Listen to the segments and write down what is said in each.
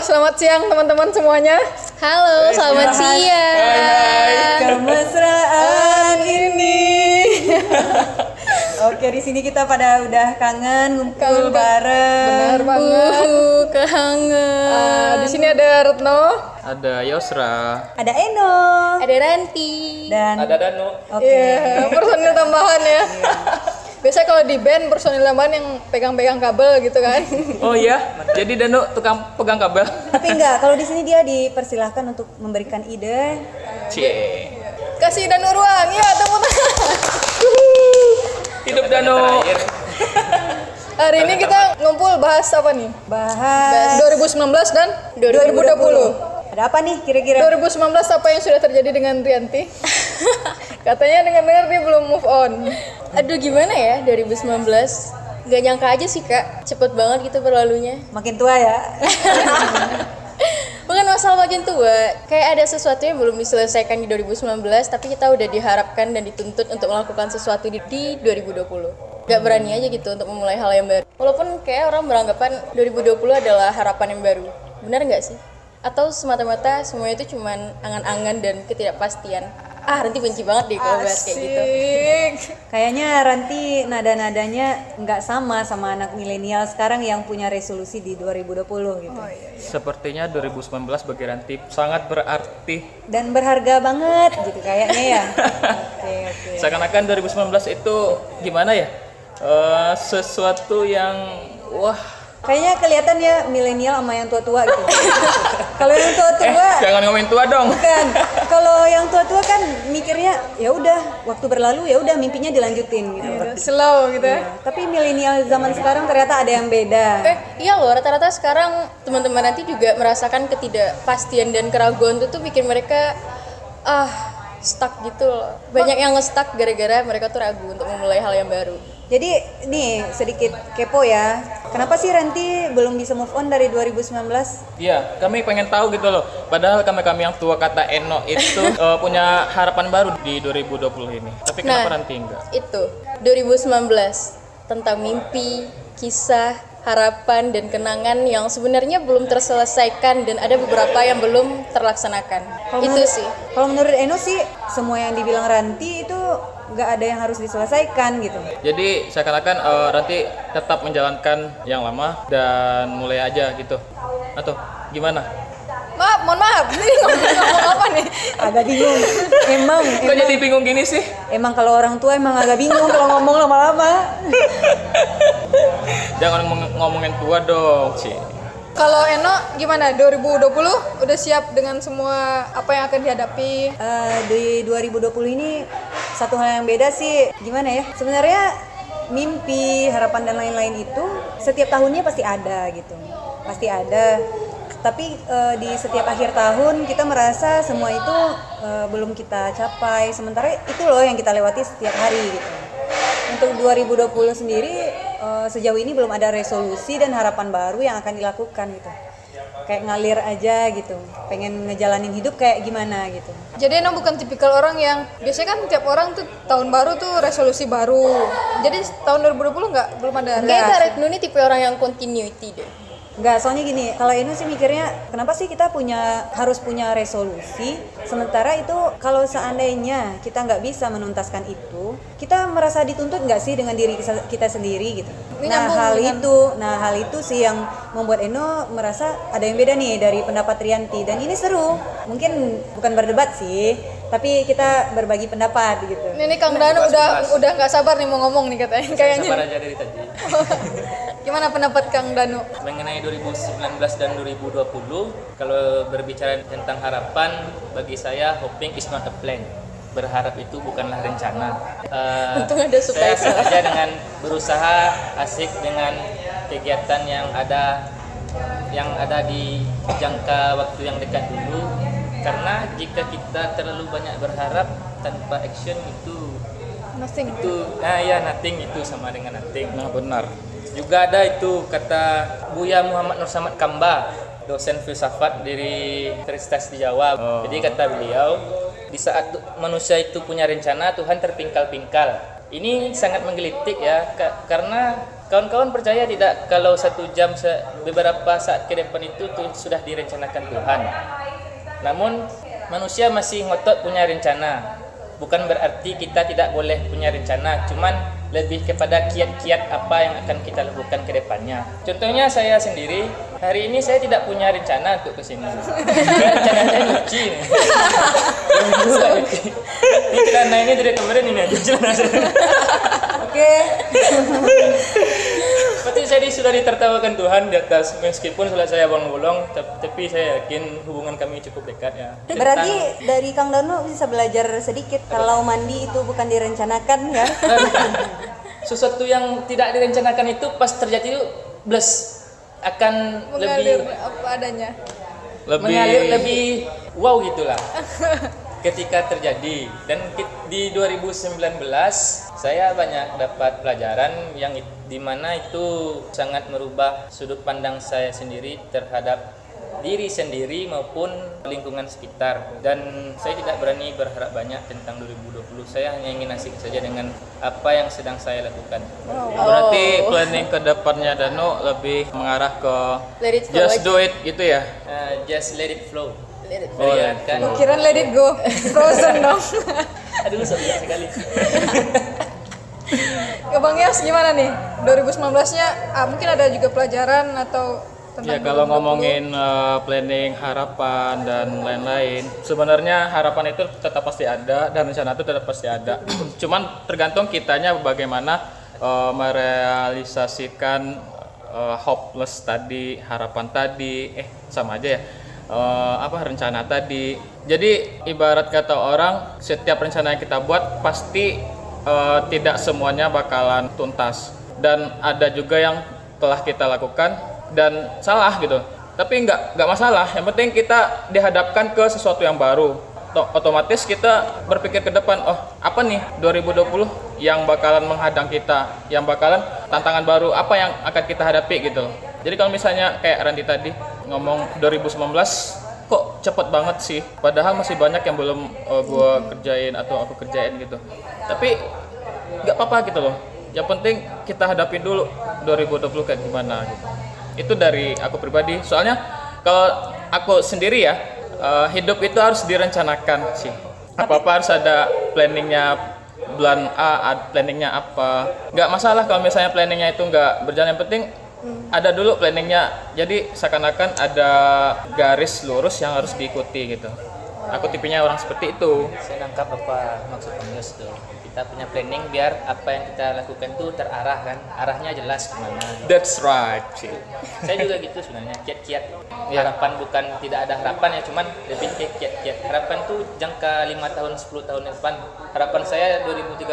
selamat siang teman-teman semuanya. Halo, selamat siang. Kemesraan ini. Oke, di sini kita pada udah kangen ngumpul Kangen, bareng. Benar banget. Uh, kangen. Ah, di sini ada Retno. Ada Yosra. Ada Eno Ada Ranti. dan Ada Danu. Oke. Iya, personil tambahan. Biasanya kalau di band personil tambahan yang pegang-pegang kabel gitu kan. Oh iya, jadi Danu tukang pegang kabel. Tapi enggak, kalau di sini dia dipersilahkan untuk memberikan ide. Cie. Kasih dan ruang. Ya, tepuk tangan. Hidup Danu. Hari ini kita ngumpul bahas apa nih? Bahas 2019 dan 2020. Ada apa nih kira-kira? 2019 apa yang sudah terjadi dengan Rianti? Katanya dengar-dengar dia belum move on. Aduh, gimana ya 2019? Gak nyangka aja sih, Kak. Cepet banget gitu berlalunya. Makin tua ya. Bukan masalah makin tua, kayak ada sesuatu yang belum diselesaikan di 2019, tapi kita udah diharapkan dan dituntut untuk melakukan sesuatu di, di 2020. Gak berani aja gitu untuk memulai hal yang baru. Walaupun kayak orang beranggapan 2020 adalah harapan yang baru. Benar nggak sih? Atau semata-mata semuanya itu cuman angan-angan dan ketidakpastian? Ah, nanti benci banget deh kalau bahas kayak gitu. Kayaknya Ranti nada-nadanya nggak sama sama anak milenial sekarang yang punya resolusi di 2020 gitu. Sepertinya 2019 bagi Ranti sangat berarti. Dan berharga banget gitu kayaknya ya. Oke, oke. Seakan-akan 2019 itu gimana ya? Eh, sesuatu yang wah Kayaknya kelihatan ya milenial sama yang tua-tua gitu. Kalau yang eh tua-tua jangan ngomongin tua dong. bukan. Kalau yang tua-tua kan mikirnya ya udah waktu berlalu ya udah mimpinya dilanjutin gitu. Slow gitu ya. Iya. Tapi milenial zaman sekarang ternyata ada yang beda. Eh, iya loh, rata-rata sekarang teman-teman nanti juga merasakan ketidakpastian dan keraguan itu tuh bikin mereka ah stuck gitu loh. Banyak yang nge-stuck gara-gara mereka tuh ragu untuk memulai hal yang baru. Jadi nih sedikit kepo ya. Kenapa sih Ranti belum bisa move on dari 2019? Iya, kami pengen tahu gitu loh. Padahal kami-kami yang tua kata Eno itu eh, punya harapan baru di 2020 ini. Tapi kenapa Nah. Ranti enggak? Itu 2019 tentang mimpi, kisah, harapan dan kenangan yang sebenarnya belum terselesaikan dan ada beberapa yang belum terlaksanakan. Kalau itu menurut- sih. Kalau menurut Eno sih semua yang dibilang Ranti itu nggak ada yang harus diselesaikan gitu. Jadi seakan-akan eh, Ranti tetap menjalankan yang lama dan mulai aja gitu. Atau gimana? Maaf, mohon maaf. Ini ngomong, ngomong apa nih? Agak bingung. Emang, Kok emang, jadi bingung gini sih? emang kalau orang tua emang agak bingung kalau ngomong lama-lama. Jangan ngomong- ngomongin tua dong, sih. Kalau Eno gimana? 2020 udah siap dengan semua apa yang akan dihadapi? Eh, di 2020 ini satu hal yang beda sih gimana ya sebenarnya mimpi harapan dan lain-lain itu setiap tahunnya pasti ada gitu pasti ada tapi eh, di setiap akhir tahun kita merasa semua itu eh, belum kita capai sementara itu loh yang kita lewati setiap hari gitu untuk 2020 sendiri eh, sejauh ini belum ada resolusi dan harapan baru yang akan dilakukan gitu kayak ngalir aja gitu pengen ngejalanin hidup kayak gimana gitu Jadi Eno bukan tipikal orang yang biasanya kan tiap orang tuh tahun baru tuh resolusi baru. Jadi tahun 2020 nggak belum ada. Kayak Kak Retno ini tipe orang yang continuity deh. Enggak, soalnya gini, kalau Inu sih mikirnya kenapa sih kita punya harus punya resolusi sementara itu kalau seandainya kita nggak bisa menuntaskan itu, kita merasa dituntut nggak sih dengan diri kita- sendiri gitu. Ini Nah, hal dengan- itu, nah hal itu sih yang membuat Eno merasa ada yang beda nih dari pendapat Rianti dan ini seru. Mungkin bukan berdebat sih, tapi kita berbagi pendapat gitu. Ini, Kang Danu udah udah nggak sabar nih mau ngomong nih katanya. Kayaknya. Sabar aja dari tadi. Gimana pendapat Kang Danu? mengenai 2019 dan 2020 kalau berbicara tentang harapan bagi saya hoping is not a plan berharap itu bukanlah rencana Eh, Untung ada saya subtitle. sengaja dengan berusaha asik dengan kegiatan yang ada yang ada di jangka waktu yang dekat dulu karena jika kita terlalu banyak berharap tanpa action itu Nothing. itu nah ya nothing itu sama dengan nothing Nah, benar. Juga ada itu kata Buya Muhammad Nur Samad Kamba, dosen filsafat dari Universitas di Jawa. Oh. Jadi kata beliau, di saat manusia itu punya rencana, Tuhan terpingkal-pingkal. Ini sangat menggelitik ya, ka- karena Kawan-kawan percaya tidak kalau satu jam beberapa saat ke depan itu tuh sudah direncanakan Tuhan. Namun manusia masih ngotot punya rencana. Bukan berarti kita tidak boleh punya rencana, cuman lebih kepada kiat-kiat apa yang akan kita lakukan ke depannya. Contohnya saya sendiri, hari ini saya tidak punya rencana untuk ke sini. rencana saya nyuci. Ini celana ini dari kemarin ini aja celana saya. Oke. Berarti saya sudah ditertawakan Tuhan di atas meskipun sudah saya bolong-bolong tap- tapi saya yakin hubungan kami cukup dekat ya. Berarti dari Kang Dano bisa belajar sedikit kalau mandi itu bukan direncanakan ya. Sesuatu yang tidak direncanakan itu pas terjadi itu bless. Akan mengalir lebih apa adanya. Lebih mengalir lebih wow gitulah. Ketika terjadi. Dan di 2019 saya banyak dapat pelajaran yang di mana itu sangat merubah sudut pandang saya sendiri terhadap diri sendiri maupun lingkungan sekitar. Dan saya tidak berani berharap banyak tentang 2020 saya hanya ingin asik saja dengan apa yang sedang saya lakukan. Berarti planning ke depannya Dano lebih mengarah ke Let it flow just do it gitu ya. Uh, just let it flow. Let it Oh, let it Biarkan. kira let it go. Frozen dong. Aduh sedih sekali. Ke Bang Yas gimana nih? 2019 nya ah, mungkin ada juga pelajaran atau Ya kalau 2020? ngomongin uh, planning harapan dan lain-lain, sebenarnya harapan itu tetap pasti ada dan rencana itu tetap pasti ada. Cuman tergantung kitanya bagaimana uh, merealisasikan uh, hopeless tadi, harapan tadi, eh sama aja ya. Uh, apa rencana tadi. Jadi ibarat kata orang, setiap rencana yang kita buat pasti uh, tidak semuanya bakalan tuntas dan ada juga yang telah kita lakukan dan salah gitu. Tapi nggak nggak masalah. Yang penting kita dihadapkan ke sesuatu yang baru. To- otomatis kita berpikir ke depan oh apa nih 2020 yang bakalan menghadang kita? Yang bakalan tantangan baru apa yang akan kita hadapi? gitu jadi kalau misalnya kayak Randy tadi ngomong 2019 kok cepet banget sih? Padahal masih banyak yang belum uh, gua kerjain atau aku kerjain gitu. Tapi nggak apa-apa gitu loh. Yang penting kita hadapin dulu 2020 kayak gimana gitu itu dari aku pribadi. Soalnya kalau aku sendiri ya eh, hidup itu harus direncanakan sih. Apa apa harus ada planningnya bulan A planningnya apa. Nggak masalah kalau misalnya planningnya itu nggak berjalan. Yang penting ada dulu planningnya. Jadi seakan-akan ada garis lurus yang harus diikuti gitu aku tipenya orang seperti itu. Saya nangkap apa maksud Bang Yos tuh kita punya planning biar apa yang kita lakukan tuh terarah kan. Arahnya jelas ke mana that's right Ci. saya juga gitu sebenarnya kiat-kiat. Iya. harapan bukan tidak ada harapan ya cuman lebih ke kiat-kiat. Harapan tuh jangka lima tahun 10 tahun ke depan. Harapan saya 2030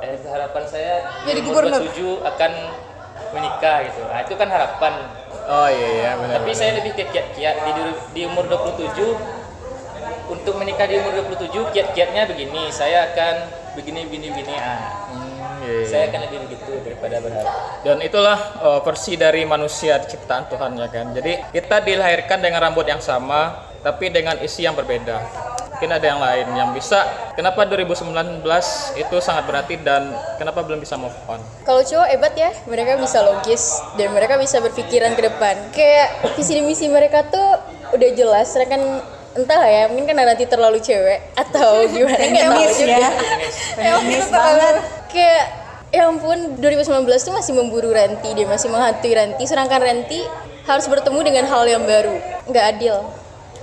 eh, harapan saya Jadi gubernur. 27 akan menikah gitu. Nah itu kan harapan. Oh iya iya benar tapi saya lebih ke kiat-kiat. Di, di umur 27 untuk menikah di umur 27 kiat-kiatnya begini saya akan begini begini begini ah Hmm, iya. saya akan lebih begitu daripada berharap Dan itulah uh, versi dari manusia ciptaan Tuhan ya kan. Jadi kita dilahirkan dengan rambut yang sama, tapi dengan isi yang berbeda. Mungkin ada yang lain yang bisa. Kenapa 2019 itu sangat berarti dan kenapa belum bisa move on? Kalau cowok hebat ya, mereka bisa logis dan mereka bisa berpikiran ke depan. Kayak visi dan misi mereka tuh udah jelas, sedangkan entah lah ya, mungkin karena nanti terlalu cewek atau gimana nggak tahu Feminis juga. ya. Banget. Kayak ya ampun 2019 tuh masih memburu Ranti, dia masih menghantui Ranti, sedangkan Ranti harus bertemu dengan hal yang baru. Nggak adil.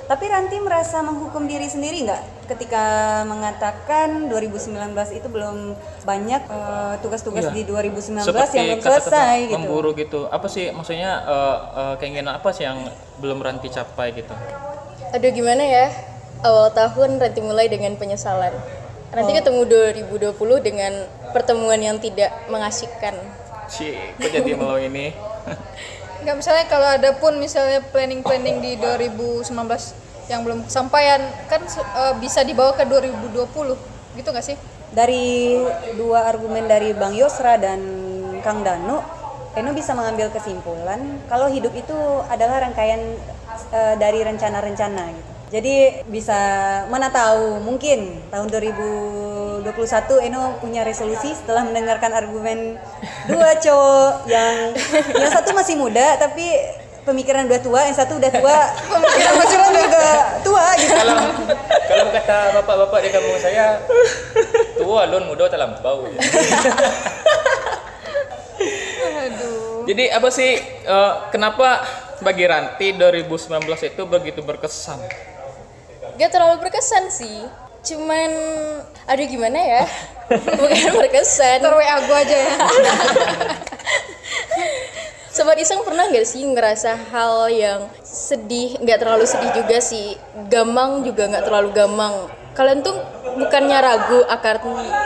Tapi Ranti merasa menghukum diri sendiri nggak ketika mengatakan 2019 itu belum banyak eh, tugas-tugas Iya. di 2019 Seperti yang belum selesai gitu. memburu gitu. Apa sih maksudnya uh, uh, keinginan apa sih yang belum Ranti capai gitu? Aduh gimana ya? Awal tahun Ranti mulai dengan penyesalan. Nanti ketemu 2020 dengan pertemuan yang tidak mengasihkan. Cih, kok jadi melau ini? nggak misalnya kalau ada pun misalnya planning-planning di 2019 yang belum kesampaian kan eh, bisa dibawa ke 2020 gitu nggak sih Dari dua argumen dari Bang Yosra dan Kang Danu, Eno bisa mengambil kesimpulan kalau hidup itu adalah rangkaian eh, dari rencana-rencana gitu. Jadi bisa mana tahu mungkin tahun 2020 2021 Eno punya resolusi setelah mendengarkan argumen dua cowok yang yang satu masih muda tapi pemikiran udah tua, yang satu udah tua, pemikiran juga tua gitu. kalau kalau kata bapak-bapak di kampung saya tua lon muda terlampau Aduh. Jadi apa sih eh, kenapa bagi Ranti 2019 itu begitu berkesan? Gak terlalu berkesan sih. Cuman aduh gimana ya? Bukan berkesan. WA gua aja ya. Sobat Iseng pernah nggak sih ngerasa hal yang sedih, nggak terlalu sedih juga sih, gamang juga nggak terlalu gamang. Kalian tuh bukannya ragu akan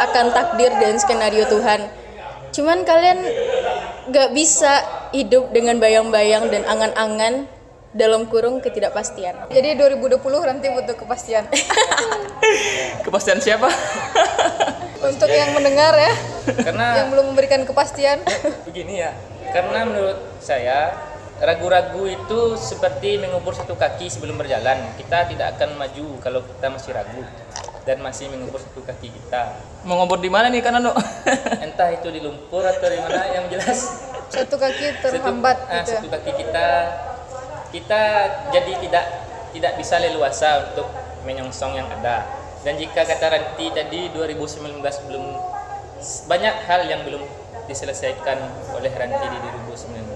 akan takdir dan skenario Tuhan, cuman kalian nggak bisa hidup dengan bayang-bayang dan angan-angan dalam kurung ketidakpastian. Jadi 2020 nanti butuh kepastian. Kepastian siapa? Untuk yang mendengar ya, karena yang belum memberikan kepastian. begini ya karena menurut saya ragu-ragu itu seperti mengubur satu kaki sebelum berjalan kita tidak akan maju kalau kita masih ragu dan masih mengubur satu kaki kita Mau ngobor di mana nih kan Anu? entah itu di lumpur atau di mana yang jelas Satu kaki satu, terhambat ah, gitu. satu ya. kaki kita kita jadi tidak tidak bisa leluasa untuk menyongsong yang ada dan jika kata Ranti tadi 2019 belum banyak hal yang belum diselesaikan oleh Ranti di 2019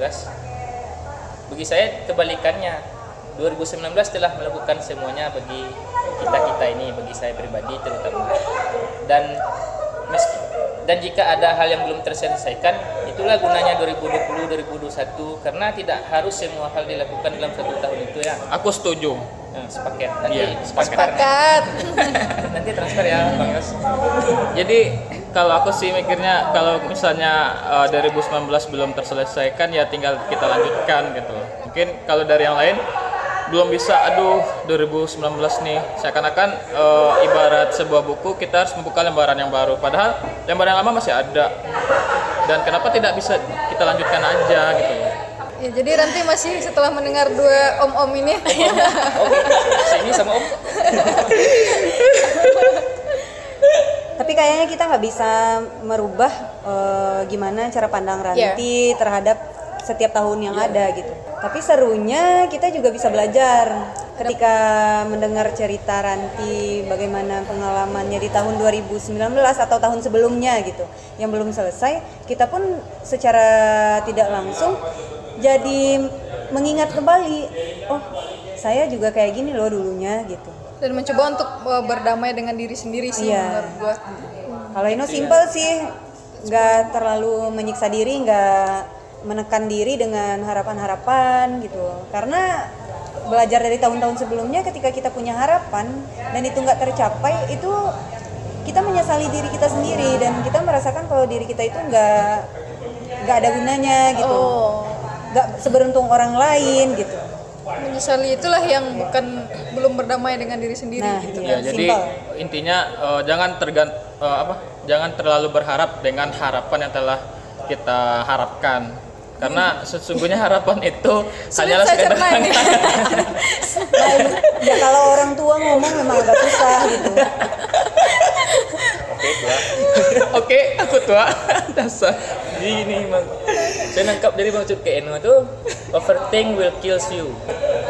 bagi saya kebalikannya 2019 telah melakukan semuanya bagi kita kita ini bagi saya pribadi terutama dan meski dan jika ada hal yang belum terselesaikan itulah gunanya 2020 2021 karena tidak harus semua hal dilakukan dalam satu tahun itu ya Aku setuju. nah, sepaket nanti Iya, sepaket Sepakat. nanti transfer ya bang Yos Jadi kalau aku sih mikirnya kalau misalnya eh, 2019 belum terselesaikan ya tinggal kita lanjutkan gitu. Mungkin kalau dari yang lain belum bisa. Aduh 2019 nih. Seakan-akan eh, ibarat sebuah buku kita harus membuka lembaran yang baru. Padahal lembaran yang lama masih ada. Dan kenapa tidak bisa kita lanjutkan aja gitu. Ya, jadi nanti masih setelah mendengar dua om-om ini, oke sini sama om. Tapi kayaknya kita nggak bisa merubah eh, gimana cara pandang Ranti terhadap setiap tahun yang ada gitu. Tapi serunya kita juga bisa belajar ketika mendengar cerita Ranti bagaimana pengalamannya di tahun 2019 atau tahun sebelumnya gitu yang belum selesai kita pun secara tidak langsung jadi mengingat kembali oh saya juga kayak gini loh dulunya gitu dan mencoba untuk uh, berdamai dengan diri sendiri sih Iya. menurut gua. Kalau Ino simple sih, nggak terlalu menyiksa diri, nggak menekan diri dengan harapan-harapan gitu. Karena belajar dari tahun-tahun sebelumnya, ketika kita punya harapan dan itu nggak tercapai, itu kita menyesali diri kita sendiri dan kita merasakan kalau diri kita itu nggak nggak ada gunanya gitu, nggak seberuntung orang lain gitu. Menyesali itulah yang bukan belum berdamai dengan diri sendiri Nah, gitu. iya. Ya, jadi Simpel. intinya eh, jangan tergant eh, apa? Jangan terlalu berharap dengan harapan yang telah kita harapkan. Karena sesungguhnya harapan itu Sulit hanyalah sekedar. Nah, ya kalau orang tua ngomong memang agak susah gitu. oke tua Oke, aku tua. Dasar. Gini bang, saya nangkap dari maksud ke Eno tuh overthink will kills you.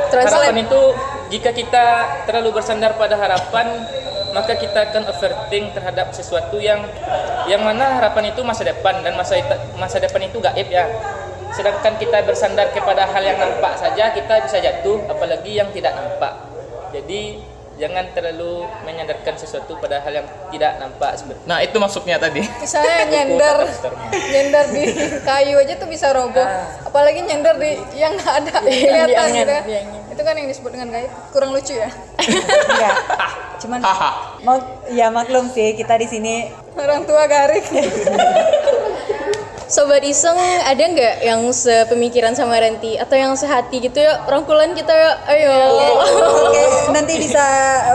Translate. Harapan itu jika kita terlalu bersandar pada harapan, maka kita akan overthink terhadap sesuatu yang yang mana harapan itu masa depan dan masa masa depan itu gaib ya. Sedangkan kita bersandar kepada hal yang nampak saja, kita bisa jatuh, apalagi yang tidak nampak. Jadi jangan terlalu menyandarkan sesuatu pada hal yang tidak nampak seperti Nah, itu maksudnya tadi. Misalnya nyender, nyender di kayu aja tuh bisa roboh. Apalagi nyender di yang nggak ada kelihatan gitu. angin. Itu kan yang disebut dengan gaib. Kurang lucu ya. Enggak. Cuman Haha. mau ya maklum sih kita di sini Orang tua garik. Sobat Iseng ada nggak yang sepemikiran sama Renti atau yang sehati gitu? Ya rangkulan kita ya ayo Oke, nanti bisa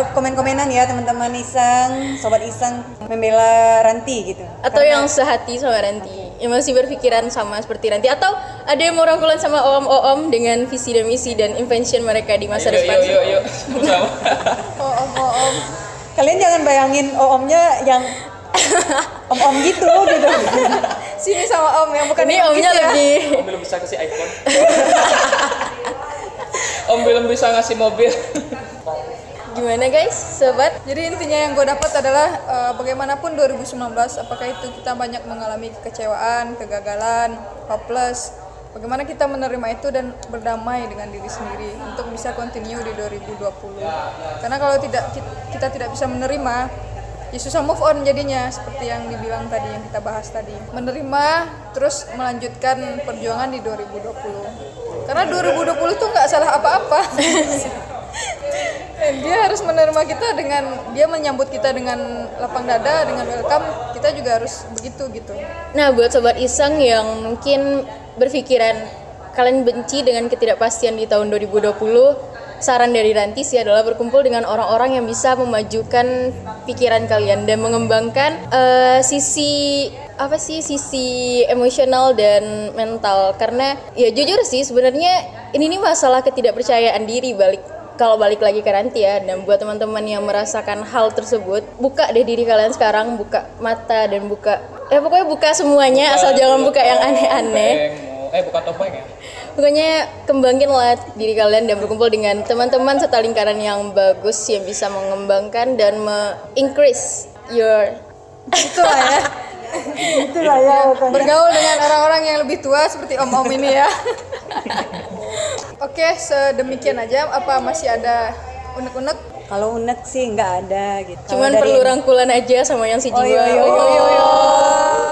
eh, komen-komenan ya teman-teman Iseng, sobat Iseng membela Ranti gitu. atau yang sehati sama Ranti? Yang masih berpikiran sama seperti Ranti? Atau ada yang mau rangkulan sama om-om dengan visi dan misi dan invention mereka di masa Yuk, depan? yuk, yuk, yuk. Sama. Oh, om, oh, om. Kalian jangan bayangin OOM-nya yang om-om gitu gitu Sini sama Om yang bukan Ini yang omnya gitu ya. lebih Om belum bisa kasih iPhone. Om belum bisa ngasih mobil. gimana guys, sobat? Jadi intinya yang gue dapat adalah eh, bagaimanapun 2019 apakah itu kita banyak mengalami kekecewaan, kegagalan, hopeless. Bagaimana kita menerima itu dan berdamai dengan diri sendiri untuk bisa continue di 2020. Karena kalau tidak ki- kita tidak bisa menerima, ya susah move on jadinya seperti yang dibilang tadi yang kita bahas tadi. Menerima terus melanjutkan perjuangan di 2020. Karena 2020 tuh nggak salah apa-apa. Dia harus menerima kita dengan dia menyambut kita dengan lapang dada dengan welcome kita juga harus begitu gitu Nah, buat sobat iseng yang mungkin berpikiran kalian benci dengan ketidakpastian di tahun 2020, saran dari Ranti sih adalah berkumpul dengan orang-orang yang bisa memajukan pikiran kalian dan mengembangkan eh, sisi apa sih sisi emosional dan mental. Karena ya jujur sih sebenarnya ini nih masalah ketidakpercayaan diri balik kalau balik lagi ke Ranti ya. Dan buat teman-teman yang merasakan hal tersebut buka deh diri kalian sekarang buka mata dan buka ya pokoknya buka semuanya asal jangan buka yang aneh-aneh. Eh bukan topeng ya. Pokoknya kembangin lah diri kalian dan berkumpul dengan teman-teman serta lingkaran yang bagus yang bisa mengembangkan dan me-increase your itulah ya. Itulah ya pokoknya. bergaul dengan orang-orang yang lebih tua seperti om-om ini ya. Oke sedemikian aja. Apa masih ada unek-unek kalau unek sih nggak ada gitu. Cuman perlu rangkulan aja sama yang si oh jiwa. iya iya. Iya, iya, iya.